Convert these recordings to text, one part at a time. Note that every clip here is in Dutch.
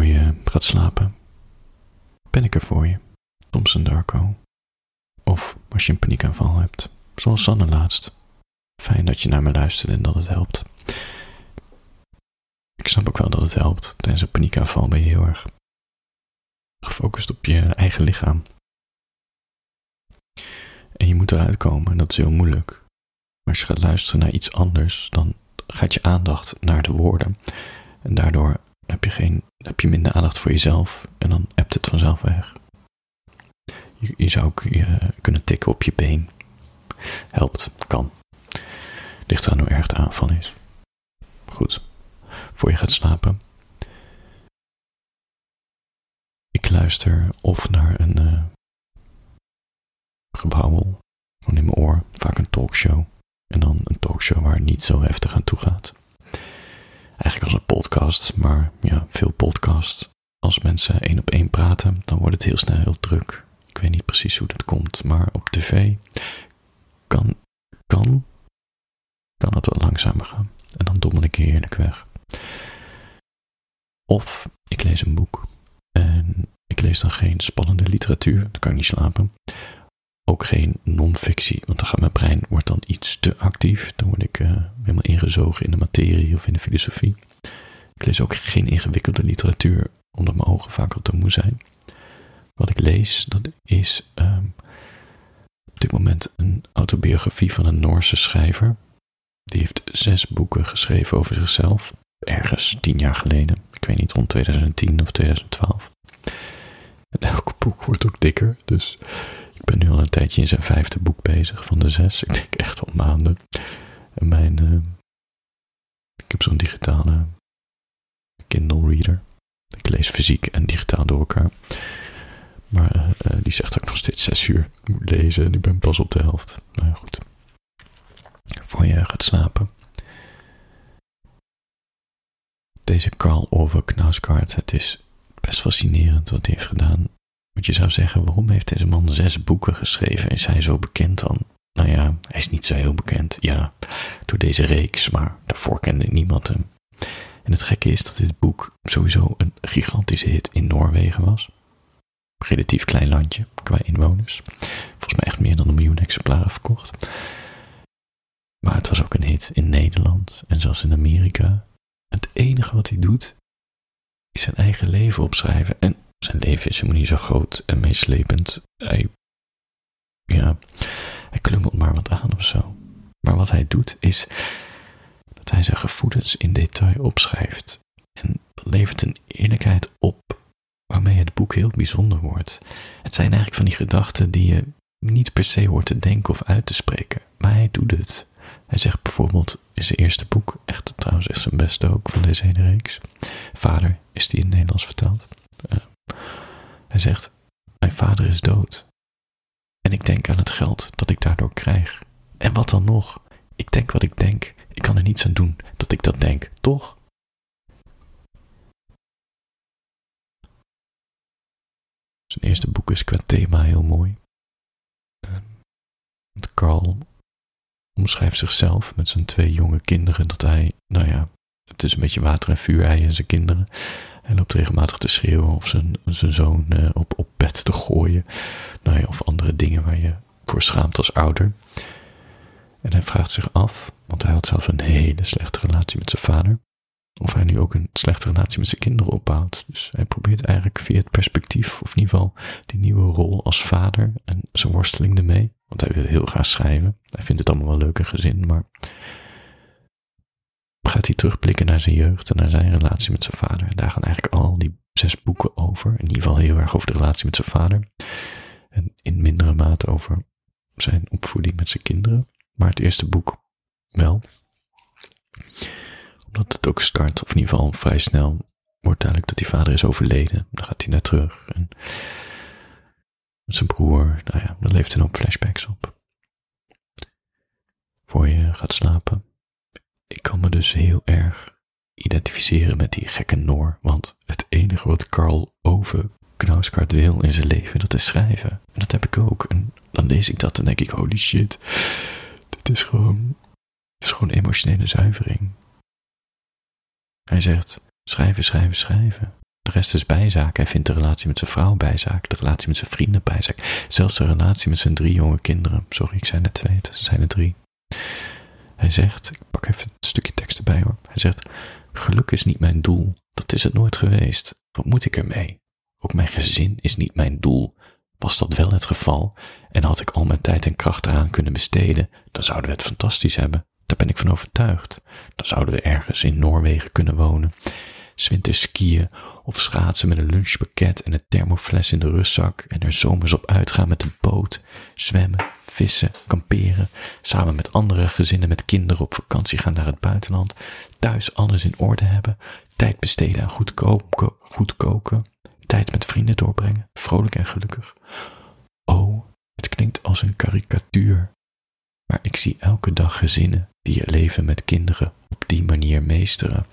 je gaat slapen, ben ik er voor je, Thompson Darko. Of als je een paniekaanval hebt, zoals Sanne laatst. Fijn dat je naar me luistert en dat het helpt. Ik snap ook wel dat het helpt. Tijdens een paniekaanval ben je heel erg gefocust op je eigen lichaam. En je moet eruit komen en dat is heel moeilijk. Maar als je gaat luisteren naar iets anders, dan gaat je aandacht naar de woorden. En daardoor heb je, geen, heb je minder aandacht voor jezelf en dan hebt het vanzelf weg. Je, zou ook je kunnen tikken op je been. Helpt, kan. Ligt aan hoe erg de aanval is. Goed, voor je gaat slapen. Ik luister of naar een uh, gewauwel van in mijn oor, vaak een talkshow. En dan een talkshow waar het niet zo heftig aan toe gaat. Eigenlijk als een podcast, maar ja, veel podcast. Als mensen één op één praten, dan wordt het heel snel heel druk. Ik weet niet precies hoe dat komt, maar op tv kan, kan, kan het wat langzamer gaan. En dan dommel ik heerlijk weg. Of ik lees een boek. En ik lees dan geen spannende literatuur, dan kan ik niet slapen. Ook geen non-fictie, want dan gaat mijn brein dan iets te actief. Dan word ik uh, helemaal ingezogen in de materie of in de filosofie. Ik lees ook geen ingewikkelde literatuur, omdat mijn ogen vaak al te moe zijn. Wat ik lees, dat is um, op dit moment een autobiografie van een Noorse schrijver. Die heeft zes boeken geschreven over zichzelf, ergens tien jaar geleden. Ik weet niet, rond 2010 of 2012. En elk boek wordt ook dikker, dus ik ben nu al een tijdje in zijn vijfde boek bezig van de zes. Ik denk echt al maanden. En mijn, uh, ik heb zo'n digitale Kindle reader. Ik lees fysiek en digitaal door elkaar. Maar uh, die zegt dat ik nog steeds zes uur moet lezen en ik ben pas op de helft. Nou ja, goed. Voor je gaat slapen. Deze Carl Ove Knausgaard, het is best fascinerend wat hij heeft gedaan. Want je zou zeggen, waarom heeft deze man zes boeken geschreven? Is hij zo bekend dan? Nou ja, hij is niet zo heel bekend. Ja, door deze reeks, maar daarvoor kende niemand hem. En het gekke is dat dit boek sowieso een gigantische hit in Noorwegen was. Relatief klein landje qua inwoners. Volgens mij echt meer dan een miljoen exemplaren verkocht. Maar het was ook een hit in Nederland en zelfs in Amerika. Het enige wat hij doet, is zijn eigen leven opschrijven. En zijn leven is helemaal niet zo groot en meeslepend. Hij, ja, hij klungelt maar wat aan of zo. Maar wat hij doet is dat hij zijn gevoelens in detail opschrijft. En levert een eerlijkheid op waarmee het boek heel bijzonder wordt. Het zijn eigenlijk van die gedachten die je niet per se hoort te denken of uit te spreken, maar hij doet het. Hij zegt bijvoorbeeld in zijn eerste boek, echt trouwens echt zijn beste ook van deze hele reeks. Vader is die in het Nederlands vertaald. Uh, hij zegt, mijn vader is dood. En ik denk aan het geld dat ik daardoor krijg. En wat dan nog? Ik denk wat ik denk. Ik kan er niets aan doen dat ik dat denk, toch? Zijn eerste boek is qua thema heel mooi. Carl omschrijft zichzelf met zijn twee jonge kinderen dat hij, nou ja, het is een beetje water en vuur, hij en zijn kinderen. Hij loopt regelmatig te schreeuwen of zijn, zijn zoon uh, op, op bed te gooien. Nou ja, of andere dingen waar je voor schaamt als ouder. En hij vraagt zich af, want hij had zelfs een hele slechte relatie met zijn vader, of hij nu ook een slechte relatie met zijn kinderen opbouwt. Dus hij probeert eigenlijk via het perspectief, of in ieder geval die nieuwe rol als vader en zijn worsteling ermee. Want hij wil heel graag schrijven. Hij vindt het allemaal wel leuk en gezin, maar gaat hij terugblikken naar zijn jeugd en naar zijn relatie met zijn vader. Daar gaan eigenlijk al die zes boeken over. In ieder geval heel erg over de relatie met zijn vader. En in mindere mate over zijn opvoeding met zijn kinderen. Maar het eerste boek wel. Omdat het ook start, of in ieder geval vrij snel, wordt duidelijk dat die vader is overleden. Dan gaat hij naar terug. En zijn broer, nou ja, dat leeft een hoop flashbacks op. Voor je gaat slapen. Ik kan me dus heel erg identificeren met die gekke Noor, want het enige wat Carl Ove Knausgaard wil in zijn leven, dat is schrijven. En dat heb ik ook. En dan lees ik dat en denk ik, holy shit, dit is gewoon, dit is gewoon emotionele zuivering. Hij zegt, schrijven, schrijven, schrijven. De rest is bijzaak. Hij vindt de relatie met zijn vrouw bijzaak, de relatie met zijn vrienden bijzaak, zelfs de relatie met zijn drie jonge kinderen. Sorry, ik zei er twee, het zijn er drie. Hij zegt, pak even een stukje tekst erbij hoor. Hij zegt, geluk is niet mijn doel, dat is het nooit geweest. Wat moet ik ermee? Ook mijn gezin is niet mijn doel. Was dat wel het geval en had ik al mijn tijd en kracht eraan kunnen besteden, dan zouden we het fantastisch hebben. Daar ben ik van overtuigd. Dan zouden we ergens in Noorwegen kunnen wonen. Zwinters skiën of schaatsen met een lunchpakket en een thermofles in de rustzak en er zomers op uitgaan met de boot, zwemmen, vissen, kamperen, samen met andere gezinnen met kinderen op vakantie gaan naar het buitenland, thuis alles in orde hebben, tijd besteden aan goed, koken, goed koken, tijd met vrienden doorbrengen, vrolijk en gelukkig. Oh, het klinkt als een karikatuur, maar ik zie elke dag gezinnen die je leven met kinderen op die manier meesteren.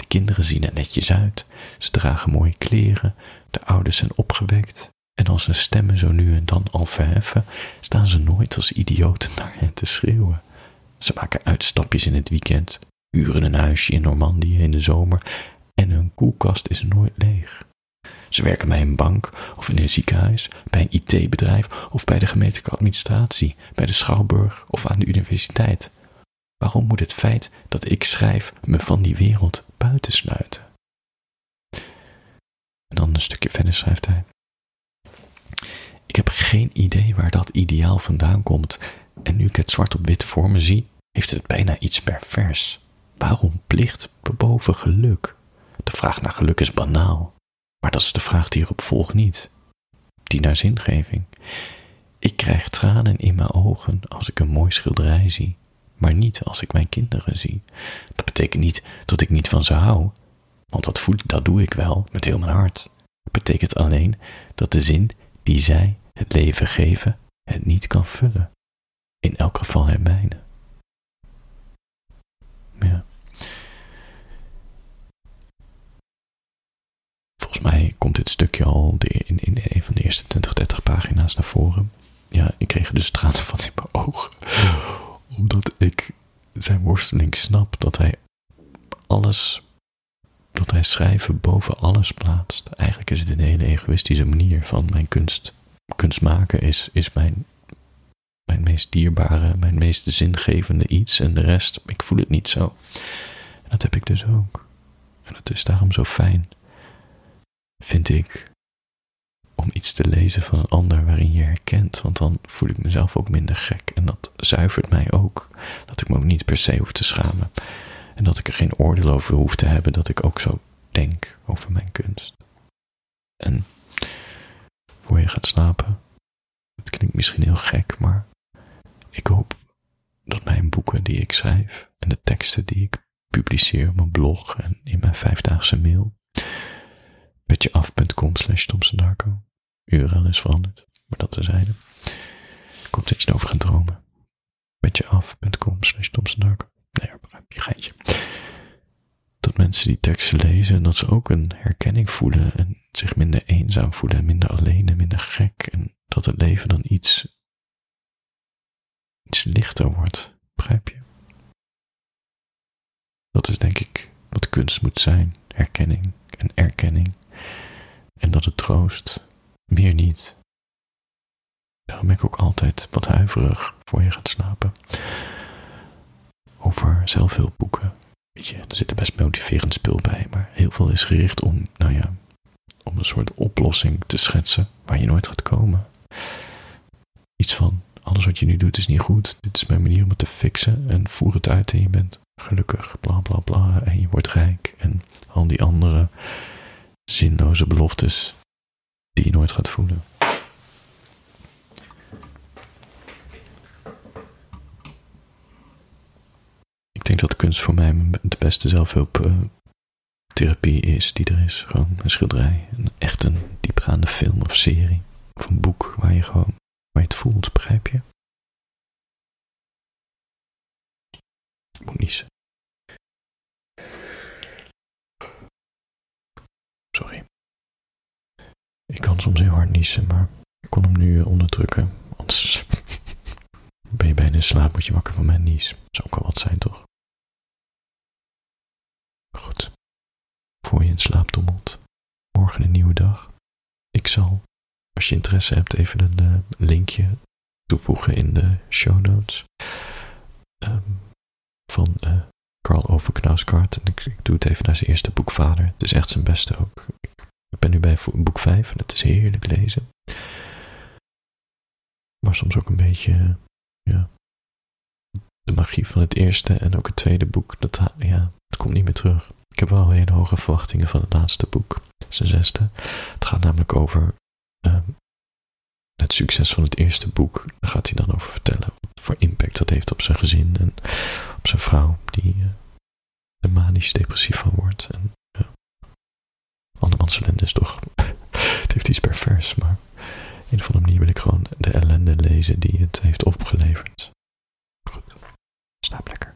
De kinderen zien er netjes uit, ze dragen mooie kleren, de ouders zijn opgewekt. En als hun stemmen zo nu en dan al verheffen, staan ze nooit als idioten naar hen te schreeuwen. Ze maken uitstapjes in het weekend, huren een huisje in Normandië in de zomer en hun koelkast is nooit leeg. Ze werken bij een bank of in een ziekenhuis, bij een IT-bedrijf of bij de gemeentelijke administratie, bij de schouwburg of aan de universiteit. Waarom moet het feit dat ik schrijf me van die wereld buitensluiten? En dan een stukje verder schrijft hij. Ik heb geen idee waar dat ideaal vandaan komt, en nu ik het zwart op wit voor me zie, heeft het bijna iets pervers. Waarom plicht boven geluk? De vraag naar geluk is banaal, maar dat is de vraag die erop volgt niet. Die naar zingeving. Ik krijg tranen in mijn ogen als ik een mooi schilderij zie maar niet als ik mijn kinderen zie. Dat betekent niet dat ik niet van ze hou, want dat, voel, dat doe ik wel met heel mijn hart. Het betekent alleen dat de zin die zij het leven geven het niet kan vullen. In elk geval het mijne. Ja. Volgens mij komt dit stukje al in, in een van de eerste 20, 30 pagina's naar voren. Ja, ik kreeg dus tranen van in mijn ogen omdat ik zijn worsteling snap dat hij alles, dat hij schrijven boven alles plaatst. Eigenlijk is het een hele egoïstische manier van mijn kunst. Kunst maken is, is mijn, mijn meest dierbare, mijn meest zingevende iets en de rest, ik voel het niet zo. Dat heb ik dus ook. En het is daarom zo fijn, vind ik, om iets te lezen van een ander waarin je herkent. Want dan voel ik mezelf ook minder gek. En dat zuivert mij ook. Dat ik me ook niet per se hoef te schamen. En dat ik er geen oordeel over hoef te hebben dat ik ook zo denk over mijn kunst. En voor je gaat slapen, het klinkt misschien heel gek, maar ik hoop dat mijn boeken die ik schrijf en de teksten die ik publiceer op mijn blog en in mijn vijfdaagse mail, petjeaf.com slash URL is veranderd, maar dat terzijde. Hoop dat je erover gaat dromen. Petjeaf.com slash Tomsendarko. Nee, je geitje. Dat mensen die teksten lezen en dat ze ook een herkenning voelen en zich minder eenzaam voelen en minder alleen en minder gek. En dat het leven dan iets, iets lichter wordt. Begrijp je? Dat is denk ik wat kunst moet zijn. Herkenning en erkenning. En dat het troost meer niet. Daarom ben ik ook altijd wat huiverig voor je gaat slapen. Over zelfhulpboeken. Weet je, er zit een best motiverend spul bij, maar heel veel is gericht om, nou ja, om een soort oplossing te schetsen waar je nooit gaat komen. Iets van, alles wat je nu doet is niet goed, dit is mijn manier om het te fixen en voer het uit en je bent gelukkig, bla bla bla, en je wordt rijk en al die andere zinloze beloftes die je nooit gaat voelen. Ik denk dat kunst voor mij de beste zelfhulptherapie is die er is. Gewoon een schilderij, echt een diepgaande film of serie. Of een boek waar je gewoon, waar je het voelt, begrijp je? Ik moet niezen. Sorry. Ik soms heel hard niezen, maar ik kon hem nu onderdrukken. Anders ben je bijna in slaap, moet je wakker van mijn nies. Zou ook wel wat zijn, toch? Goed. Voor je in slaap dommelt, morgen een nieuwe dag. Ik zal, als je interesse hebt, even een uh, linkje toevoegen in de show notes. Um, van uh, Carl Ove Knausgaard. En ik, ik, doe het even naar zijn eerste boek Vader. Het is echt zijn beste ook. Ben nu bij boek 5 en het is heerlijk lezen. Maar soms ook een beetje, ja, de magie van het eerste en ook het tweede boek, dat, ja, het komt niet meer terug. Ik heb wel hele hoge verwachtingen van het laatste boek, zijn zesde. Het gaat namelijk over um, het succes van het eerste boek. Daar gaat hij dan over vertellen wat voor impact dat heeft op zijn gezin en op zijn vrouw, die uh, er manisch depressief van wordt. En ellende is toch, het heeft iets pervers, maar op een of andere manier wil ik gewoon de ellende lezen die het heeft opgeleverd. Goed, slaap lekker.